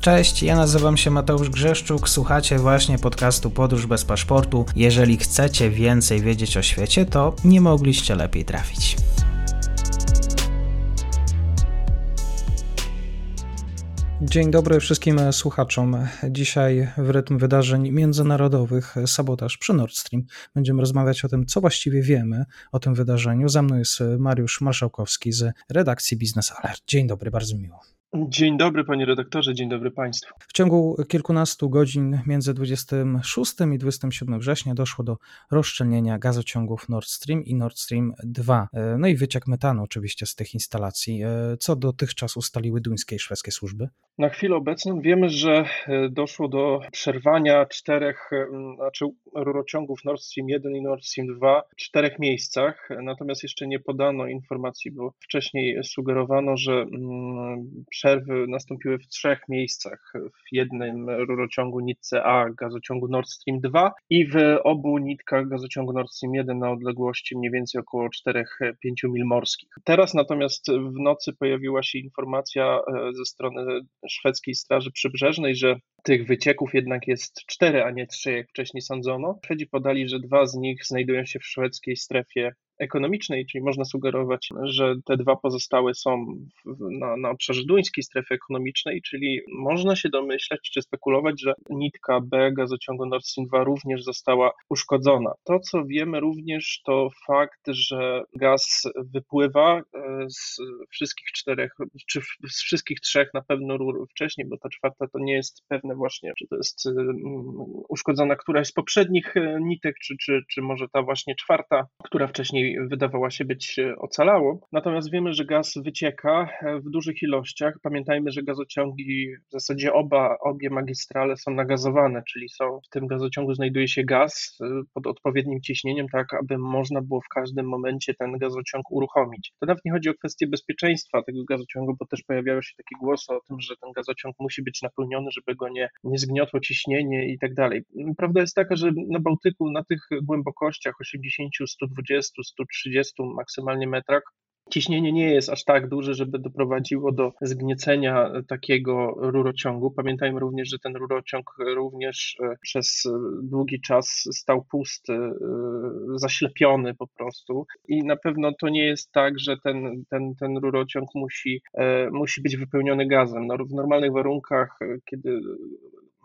Cześć, ja nazywam się Mateusz Grzeszczuk, słuchacie właśnie podcastu Podróż bez paszportu. Jeżeli chcecie więcej wiedzieć o świecie, to nie mogliście lepiej trafić. Dzień dobry wszystkim słuchaczom. Dzisiaj w rytm wydarzeń międzynarodowych sabotaż przy Nord Stream. Będziemy rozmawiać o tym, co właściwie wiemy o tym wydarzeniu. Za mną jest Mariusz Marszałkowski z redakcji Business Alert. Dzień dobry, bardzo miło. Dzień dobry panie redaktorze, dzień dobry państwu. W ciągu kilkunastu godzin między 26 i 27 września doszło do rozszczelnienia gazociągów Nord Stream i Nord Stream 2. No i wyciek metanu oczywiście z tych instalacji. Co dotychczas ustaliły duńskie i szwedzkie służby? Na chwilę obecną wiemy, że e, doszło do przerwania czterech, znaczy rurociągów Nord Stream 1 i Nord Stream 2 w czterech miejscach, natomiast jeszcze nie podano informacji, bo wcześniej sugerowano, że przerwy nastąpiły w trzech miejscach. W jednym rurociągu nitce A gazociągu Nord Stream 2 i w obu nitkach gazociągu Nord Stream 1 na odległości mniej więcej około 4-5 mil morskich. Teraz natomiast w nocy pojawiła się informacja e, ze strony szwedzkiej Straży Przybrzeżnej, że tych wycieków jednak jest cztery, a nie trzy, jak wcześniej sądzono. Szwedzi podali, że dwa z nich znajdują się w szwedzkiej strefie ekonomicznej, czyli można sugerować, że te dwa pozostałe są na, na obszarze duńskiej strefy ekonomicznej, czyli można się domyślać czy spekulować, że nitka B gazociągu Nord Stream 2 również została uszkodzona. To, co wiemy również, to fakt, że gaz wypływa e, z wszystkich czterech, czy z wszystkich trzech na pewno rur wcześniej, bo ta czwarta to nie jest pewne właśnie, czy to jest e, uszkodzona któraś z poprzednich e, nitek, czy, czy, czy może ta właśnie czwarta, która wcześniej wydawała się być e, ocalałą. Natomiast wiemy, że gaz wycieka e, w dużych ilościach. Pamiętajmy, że gazociągi, w zasadzie oba, obie magistrale są nagazowane, czyli są, w tym gazociągu znajduje się gaz e, pod odpowiednim ciśnieniem, tak aby można było w każdym momencie ten gazociąg uruchomić. To nawet nie chodzi o kwestię bezpieczeństwa tego gazociągu, bo też pojawiały się takie głosy o tym, że ten gazociąg musi być napełniony, żeby go nie, nie zgniotło ciśnienie i tak dalej. Prawda jest taka, że na Bałtyku, na tych głębokościach 80, 120, 130 maksymalnie metrach. Ciśnienie nie jest aż tak duże, żeby doprowadziło do zgniecenia takiego rurociągu. Pamiętajmy również, że ten rurociąg również e, przez długi czas stał pusty, e, zaślepiony po prostu. I na pewno to nie jest tak, że ten, ten, ten rurociąg musi, e, musi być wypełniony gazem. No, w normalnych warunkach, kiedy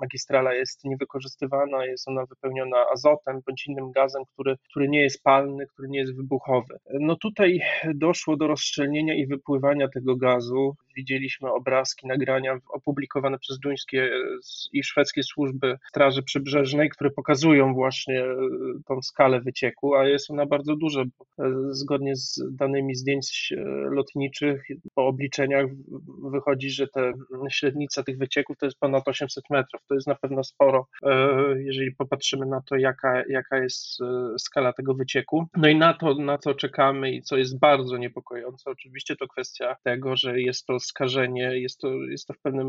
magistrala jest niewykorzystywana, jest ona wypełniona azotem bądź innym gazem, który, który nie jest palny, który nie jest wybuchowy. No tutaj doszło do rozszczelnienia i wypływania tego gazu. Widzieliśmy obrazki, nagrania opublikowane przez duńskie i szwedzkie służby Straży Przybrzeżnej, które pokazują właśnie e, tą skalę wycieku, a jest ona bardzo duża. E, zgodnie z danymi zdjęć e, lotniczych, po obliczeniach wychodzi, że te średnica tych wycieków to jest ponad 800 metrów to jest na pewno sporo, e, jeżeli popatrzymy na to, jaka, jaka jest e, skala tego wycieku. No i na to, na co czekamy i co jest bardzo niepokojące, oczywiście to kwestia tego, że jest to skażenie, jest to, jest to w pewnym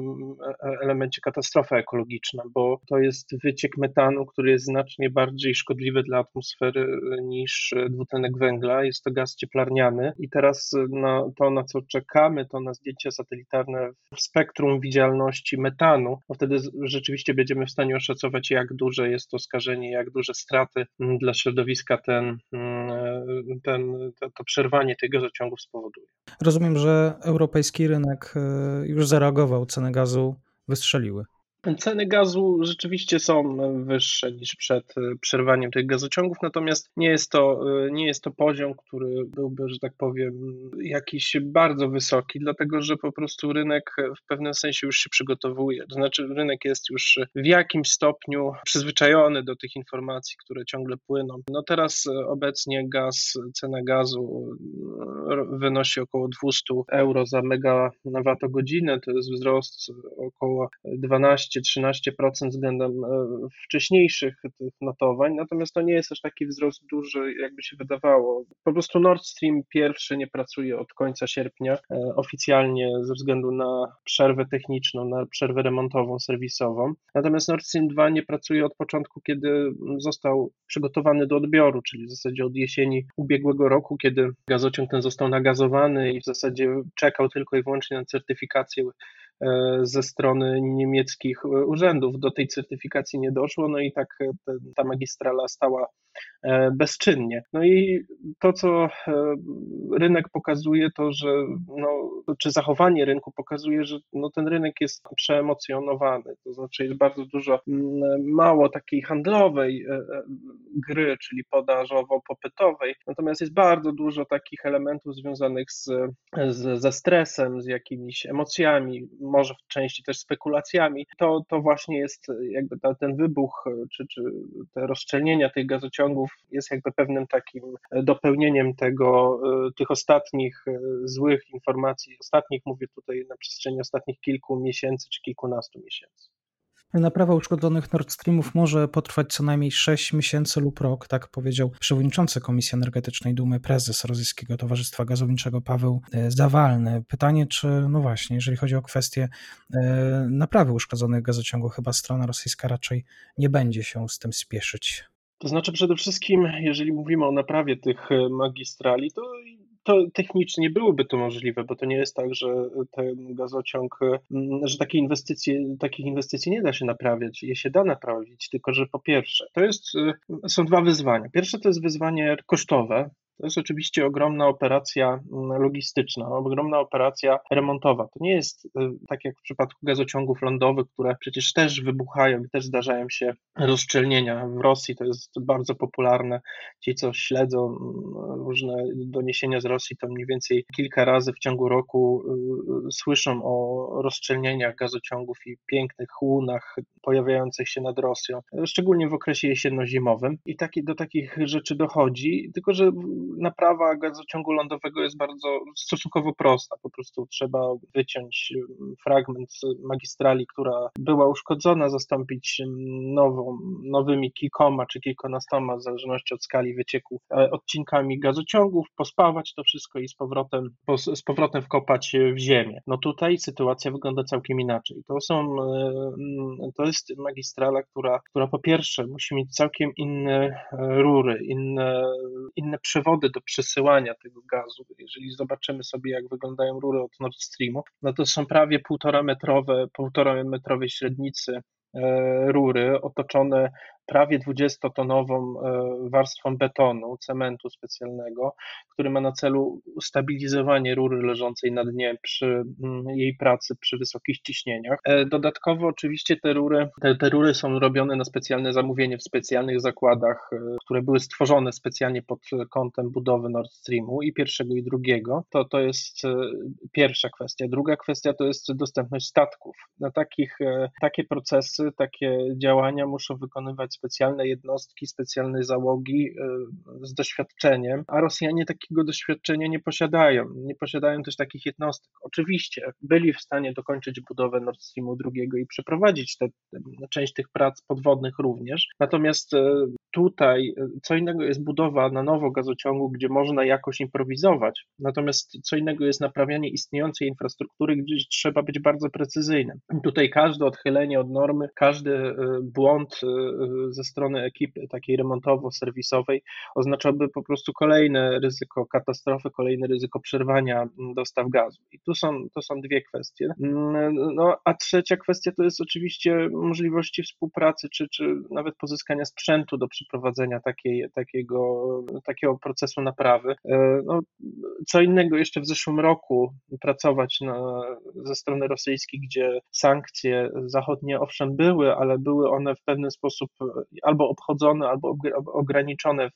e, elemencie katastrofa ekologiczna, bo to jest wyciek metanu, który jest znacznie bardziej szkodliwy dla atmosfery niż dwutlenek węgla. Jest to gaz cieplarniany i teraz na to, na co czekamy, to na zdjęcia satelitarne w spektrum widzialności metanu, bo wtedy rzeczywiście rzeczywiście będziemy w stanie oszacować, jak duże jest to skażenie, jak duże straty mm, dla środowiska ten, mm, ten, to, to przerwanie tych gazociągów spowoduje. Rozumiem, że europejski rynek e, już zareagował, ceny gazu wystrzeliły. Ceny gazu rzeczywiście są wyższe niż przed e, przerwaniem tych gazociągów, natomiast nie jest to, e, nie jest to poziom, który byłby, że tak powiem, jakiś bardzo wysoki, dlatego że po prostu rynek w pewnym sensie już się przygotowuje. To znaczy, rynek jest już w jakimś stopniu przyzwyczajony do tych informacji, które ciągle płyną. No teraz e, obecnie gaz, cena gazu wynosi około 200 euro za megawattogodzinę, to jest wzrost około 12 12-13% względem e, wcześniejszych tych notowań, natomiast to nie jest aż taki wzrost duży, jakby się wydawało. Po prostu Nord Stream pierwszy nie pracuje od końca sierpnia e, oficjalnie ze względu na przerwę techniczną, na przerwę remontową, serwisową. Natomiast Nord Stream 2 nie pracuje od początku, kiedy został przygotowany do odbioru, czyli w zasadzie od jesieni ubiegłego roku, kiedy gazociąg ten został nagazowany i w zasadzie czekał tylko i wyłącznie na certyfikację ze strony niemieckich urzędów. Do tej certyfikacji nie doszło, no i tak ta magistrala stała E, bezczynnie. No i to, co e, rynek pokazuje, to że, no, czy zachowanie rynku pokazuje, że no, ten rynek jest przeemocjonowany, to znaczy jest bardzo dużo, mało takiej handlowej e, gry, czyli podażowo-popytowej, natomiast jest bardzo dużo takich elementów związanych z, z, ze stresem, z jakimiś emocjami, może w części też spekulacjami. To, to właśnie jest jakby ta, ten wybuch, czy, czy te rozszczelnienia tych gazociągów jest jakby pewnym takim dopełnieniem tego, e, tych ostatnich e, złych informacji, ostatnich mówię tutaj na przestrzeni ostatnich kilku miesięcy czy kilkunastu miesięcy. Naprawa uszkodzonych Nord Streamów może potrwać co najmniej 6 miesięcy lub rok, tak powiedział przewodniczący Komisji Energetycznej Dumy, prezes Rosyjskiego Towarzystwa Gazowniczego Paweł e, Zawalny. Pytanie, czy, no właśnie, jeżeli chodzi o kwestię naprawy uszkodzonych gazociągów, chyba strona rosyjska raczej nie będzie się z tym spieszyć. To znaczy przede wszystkim, jeżeli mówimy o naprawie tych e, magistrali, to to technicznie byłoby to możliwe, bo to nie jest tak, że ten gazociąg, że takie inwestycje, takich inwestycji nie da się naprawiać, je się da naprawić, tylko że po pierwsze, to jest, e, są dwa wyzwania. Pierwsze to jest wyzwanie kosztowe, to jest oczywiście ogromna operacja mm, logistyczna, ogromna operacja remontowa. To nie jest y, tak jak w przypadku gazociągów lądowych, które przecież też wybuchają i też zdarzają się rozszczelnienia. W Rosji to jest bardzo popularne. Ci, co śledzą mm, różne doniesienia z Rosji, to mniej więcej kilka razy w ciągu roku y, y, słyszą o rozszczelnieniach gazociągów i pięknych łunach pojawiających się nad Rosją, szczególnie w okresie jesienno-zimowym. I taki, do takich rzeczy dochodzi, tylko że naprawa gazociągu lądowego jest bardzo stosunkowo prosta. Po prostu trzeba wyciąć mm, fragment magistrali, która była uszkodzona, zastąpić mm, nową, nowymi kilkoma czy kilkunastoma, w zależności od skali wycieku, e, odcinkami gazociągów, pospawać to wszystko i z powrotem, z powrotem wkopać w ziemię. No tutaj sytuacja wygląda całkiem inaczej. To są, e, mm, to jest magistrala, która, która po pierwsze musi mieć całkiem inne e, rury, inne, inne przewody, do przesyłania tego gazu. Jeżeli zobaczymy sobie, jak wyglądają rury od Nord Streamu, no to są prawie półtora metrowe, półtora metrowej średnicy e, rury otoczone prawie 20-tonową e, warstwą betonu, cementu specjalnego, który ma na celu stabilizowanie rury leżącej na dnie przy mm, jej pracy przy wysokich ciśnieniach. E, dodatkowo oczywiście te rury, te, te rury są robione na specjalne zamówienie w specjalnych zakładach, e, które były stworzone specjalnie pod kątem budowy Nord Streamu i pierwszego i drugiego. To, to jest pierwsza kwestia. Druga kwestia to jest dostępność statków. Na takich, takie procesy, takie działania muszą wykonywać specjalne jednostki, specjalne załogi y, z doświadczeniem, a Rosjanie takiego doświadczenia nie posiadają. Nie posiadają też takich jednostek. Oczywiście byli w stanie dokończyć budowę Nord Streamu II i przeprowadzić tę część tych prac podwodnych również. Natomiast y, tutaj y, co innego jest budowa na nowo gazociągu, gdzie można jakoś improwizować, natomiast co innego jest naprawianie istniejącej infrastruktury, gdzie trzeba być bardzo precyzyjnym. Tutaj każde odchylenie od normy, każdy błąd ze strony ekipy takiej remontowo-serwisowej oznaczałby po prostu kolejne ryzyko katastrofy, kolejne ryzyko przerwania dostaw gazu. I tu są, to są dwie kwestie. No, a trzecia kwestia to jest oczywiście możliwości współpracy, czy, czy nawet pozyskania sprzętu do przeprowadzenia takiej, takiego, takiego procesu naprawy. E, no, co innego jeszcze w zeszłym roku pracować na, ze strony rosyjskiej, gdzie sankcje zachodnie owszem były, ale były one w pewien sposób albo obchodzone, albo ograniczone w,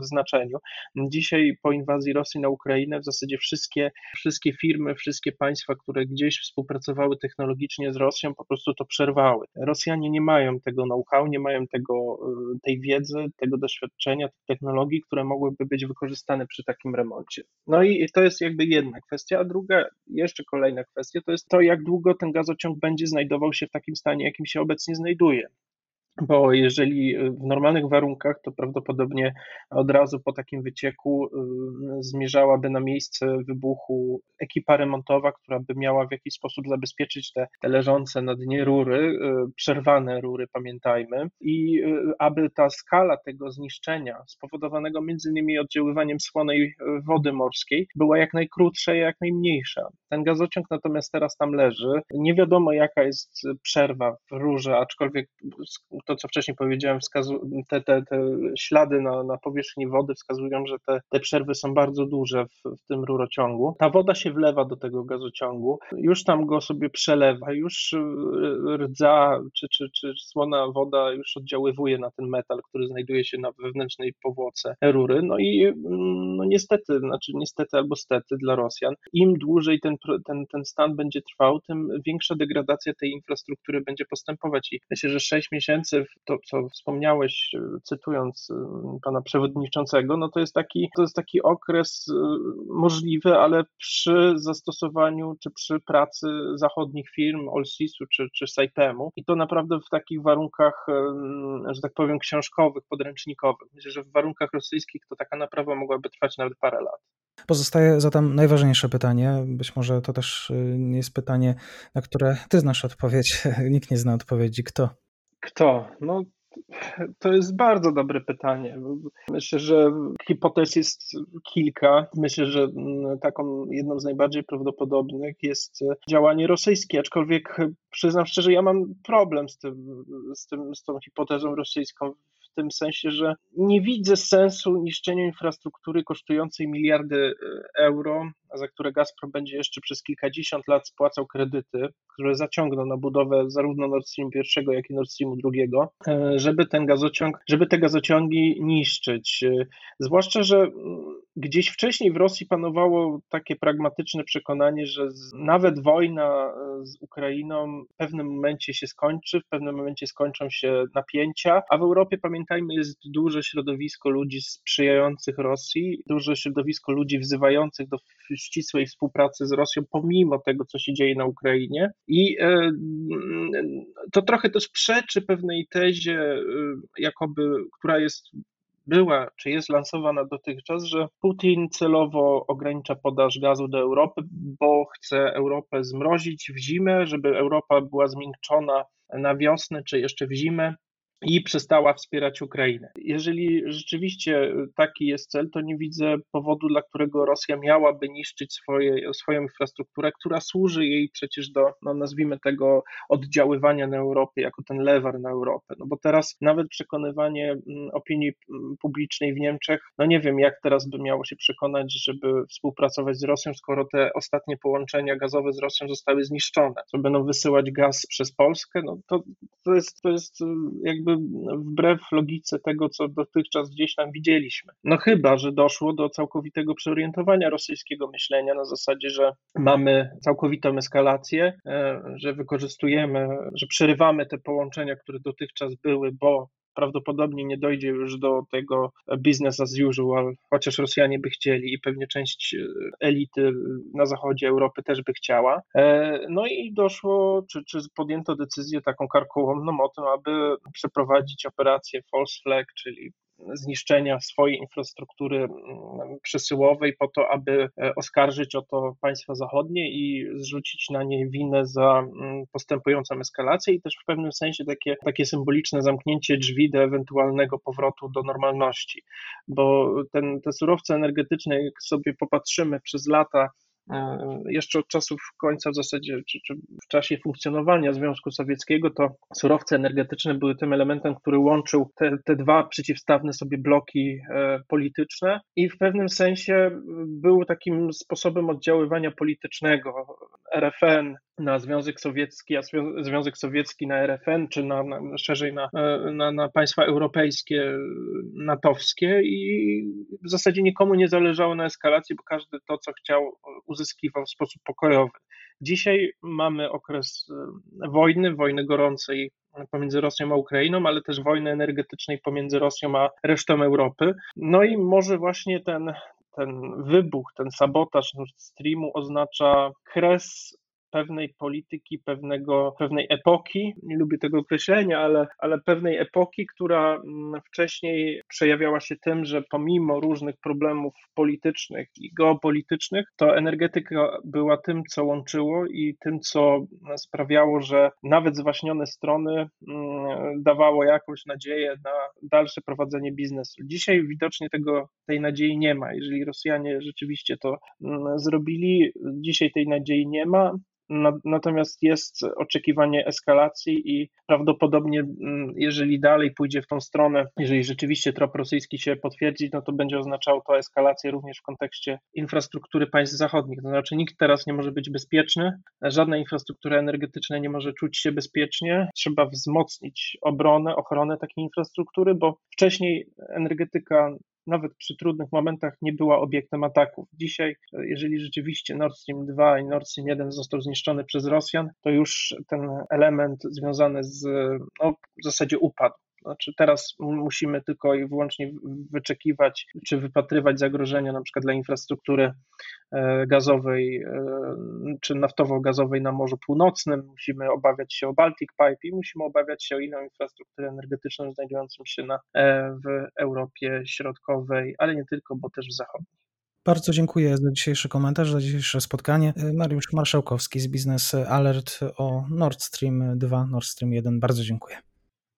w znaczeniu. Dzisiaj po inwazji Rosji na Ukrainę w zasadzie wszystkie, wszystkie firmy, wszystkie państwa, które gdzieś współpracowały technologicznie z Rosją, po prostu to przerwały. Rosjanie nie mają tego know-how, nie mają tego, y, tej wiedzy, tego doświadczenia, tych technologii, które mogłyby być wykorzystane przy takim remoncie. No i to jest jakby jedna kwestia, a druga, jeszcze kolejna kwestia, to jest to, jak długo ten gazociąg będzie znajdował się w takim stanie, jakim się obecnie znajduje bo jeżeli y, w normalnych warunkach, to prawdopodobnie od razu po takim wycieku y, zmierzałaby na miejsce wybuchu ekipa remontowa, która by miała w jakiś sposób zabezpieczyć te, te leżące na dnie rury, przerwane rury, pamiętajmy, i aby ta skala tego zniszczenia spowodowanego między innymi oddziaływaniem słonej wody morskiej była jak najkrótsza i jak najmniejsza. Ten gazociąg natomiast teraz tam leży. Nie wiadomo jaka jest przerwa w rurze, aczkolwiek to, co wcześniej powiedziałem, te, te, te ślady na, na powierzchni wody wskazują, że te, te przerwy są bardzo duże w, w tym rurociągu. Ta woda się wlewa do tego gazociągu, już tam go sobie przelewa, już y, rdza czy, czy, czy słona woda już oddziaływuje na ten metal, który znajduje się na wewnętrznej powłoce rury. No i mm, no niestety, znaczy niestety albo stety dla Rosjan, im dłużej ten, ten, ten stan będzie trwał, tym większa degradacja tej infrastruktury będzie postępować. I myślę, że 6 miesięcy, to co wspomniałeś, cytując y, pana przewodniczącego, no to jest taki, to jest taki okres y, możliwy, ale przy zastosowaniu czy przy pracy zachodnich firm, Olsisu czy, czy Saipemu i to naprawdę w takich warunkach, y, że tak powiem, książkowych, podręcznikowych. Myślę, że w warunkach rosyjskich to taka naprawa mogłaby trwać nawet parę lat. Pozostaje zatem najważniejsze pytanie. Być może to też nie jest pytanie, na które ty znasz odpowiedź. Nikt nie zna odpowiedzi. Kto? Kto? No, to jest bardzo dobre pytanie. Myślę, że hipotez jest kilka. Myślę, że mm, taką jedną z najbardziej prawdopodobnych jest działanie rosyjskie, aczkolwiek przyznam szczerze, ja mam problem z, tym, z, tym, z tą hipotezą rosyjską w tym sensie, że nie widzę sensu niszczenia infrastruktury kosztującej miliardy e, euro, za które Gazprom będzie jeszcze przez kilkadziesiąt lat spłacał kredyty, które zaciągną na budowę zarówno Nord Stream I, jak i Nord Streamu II, e, żeby ten gazociąg, żeby te gazociągi niszczyć. E, zwłaszcza, że mm, gdzieś wcześniej w Rosji panowało takie pragmatyczne przekonanie, że nawet wojna z Ukrainą w pewnym momencie się skończy, w pewnym momencie skończą się napięcia, a w Europie pamiętajmy jest duże środowisko ludzi sprzyjających Rosji, duże środowisko ludzi wzywających do ścisłej współpracy z Rosją pomimo tego, co się dzieje na Ukrainie. I e, to trochę też przeczy pewnej tezie, e, jakoby, która jest była, czy jest lansowana dotychczas, że Putin celowo ogranicza podaż gazu do Europy, bo chce Europę zmrozić w zimę, żeby Europa była zmiękczona na wiosnę, czy jeszcze w zimę, i przestała wspierać Ukrainę. Jeżeli rzeczywiście taki jest cel, to nie widzę powodu, dla którego Rosja miałaby niszczyć swoje, swoją infrastrukturę, która służy jej przecież do, no nazwijmy tego, oddziaływania na Europę, jako ten lewar na Europę. No bo teraz nawet przekonywanie mm, opinii mm, publicznej w Niemczech, no nie wiem, jak teraz by miało się przekonać, żeby współpracować z Rosją, skoro te ostatnie połączenia gazowe z Rosją zostały zniszczone. Co będą wysyłać gaz przez Polskę, no to, to jest, to jest jakby jakby wbrew logice tego, co dotychczas gdzieś tam widzieliśmy. No chyba, że doszło do całkowitego przeorientowania rosyjskiego myślenia na zasadzie, że mamy całkowitą eskalację, e, że wykorzystujemy, że przerywamy te połączenia, które dotychczas były, bo prawdopodobnie nie dojdzie już do tego business as usual, chociaż Rosjanie by chcieli i pewnie część e, elity na zachodzie Europy też by chciała. E, no i doszło, czy, czy podjęto decyzję taką karkołomną o tym, aby przeprowadzić operację false flag, czyli zniszczenia swojej infrastruktury mm, przesyłowej po to, aby e, oskarżyć o to państwa zachodnie i zrzucić na nie winę za mm, postępującą eskalację i też w pewnym sensie takie, takie symboliczne zamknięcie drzwi do ewentualnego powrotu do normalności, bo ten, te surowce energetyczne, jak sobie popatrzymy przez lata, jeszcze od czasów końca w zasadzie, czy, czy, w czasie funkcjonowania Związku Sowieckiego, to surowce energetyczne były tym elementem, który łączył te, te dwa przeciwstawne sobie bloki e, polityczne i w pewnym sensie był takim sposobem oddziaływania politycznego. RFN na Związek Sowiecki, a Związek Sowiecki na RFN, czy na, na szerzej na, e, na, na, państwa europejskie, natowskie i w zasadzie nikomu nie zależało na eskalacji, bo każdy to, co chciał, uzyskiwał w sposób pokojowy. Dzisiaj mamy okres e, wojny, wojny gorącej pomiędzy Rosją a Ukrainą, ale też wojny energetycznej pomiędzy Rosją a resztą Europy. No i może właśnie ten, ten wybuch, ten sabotaż Nord Streamu oznacza kres pewnej polityki, pewnego, pewnej epoki, nie lubię tego określenia, ale, ale pewnej epoki, która mm, wcześniej przejawiała się tym, że pomimo różnych problemów politycznych i geopolitycznych, to energetyka była tym, co łączyło i tym, co sprawiało, że nawet zwaśnione strony mm, dawało jakąś nadzieję na dalsze prowadzenie biznesu. Dzisiaj widocznie tego, tej nadziei nie ma. Jeżeli Rosjanie rzeczywiście to mm, zrobili, dzisiaj tej nadziei nie ma. Natomiast jest oczekiwanie eskalacji i prawdopodobnie, mm, jeżeli dalej pójdzie w tą stronę, jeżeli rzeczywiście trop rosyjski się potwierdzi, no to będzie oznaczało to eskalację również w kontekście infrastruktury państw zachodnich. To znaczy, nikt teraz nie może być bezpieczny, żadna infrastruktura energetyczna nie może czuć się bezpiecznie. Trzeba wzmocnić obronę, ochronę takiej infrastruktury, bo wcześniej energetyka nawet przy trudnych momentach nie była obiektem ataków. Dzisiaj, jeżeli rzeczywiście Nord Stream 2 i Nord Stream 1 został zniszczony przez Rosjan, to już ten element związany z, no, w zasadzie upadł. Znaczy teraz musimy tylko i wyłącznie wyczekiwać czy wypatrywać zagrożenia na przykład dla infrastruktury e, gazowej e, czy naftowo-gazowej na Morzu Północnym, musimy obawiać się o Baltic Pipe i musimy obawiać się o inną infrastrukturę energetyczną znajdującą się na, e, w Europie Środkowej, ale nie tylko, bo też w zachodniej. Bardzo dziękuję za dzisiejszy komentarz, za dzisiejsze spotkanie. Mariusz Marszałkowski z Biznes Alert o Nord Stream 2, Nord Stream 1. Bardzo dziękuję.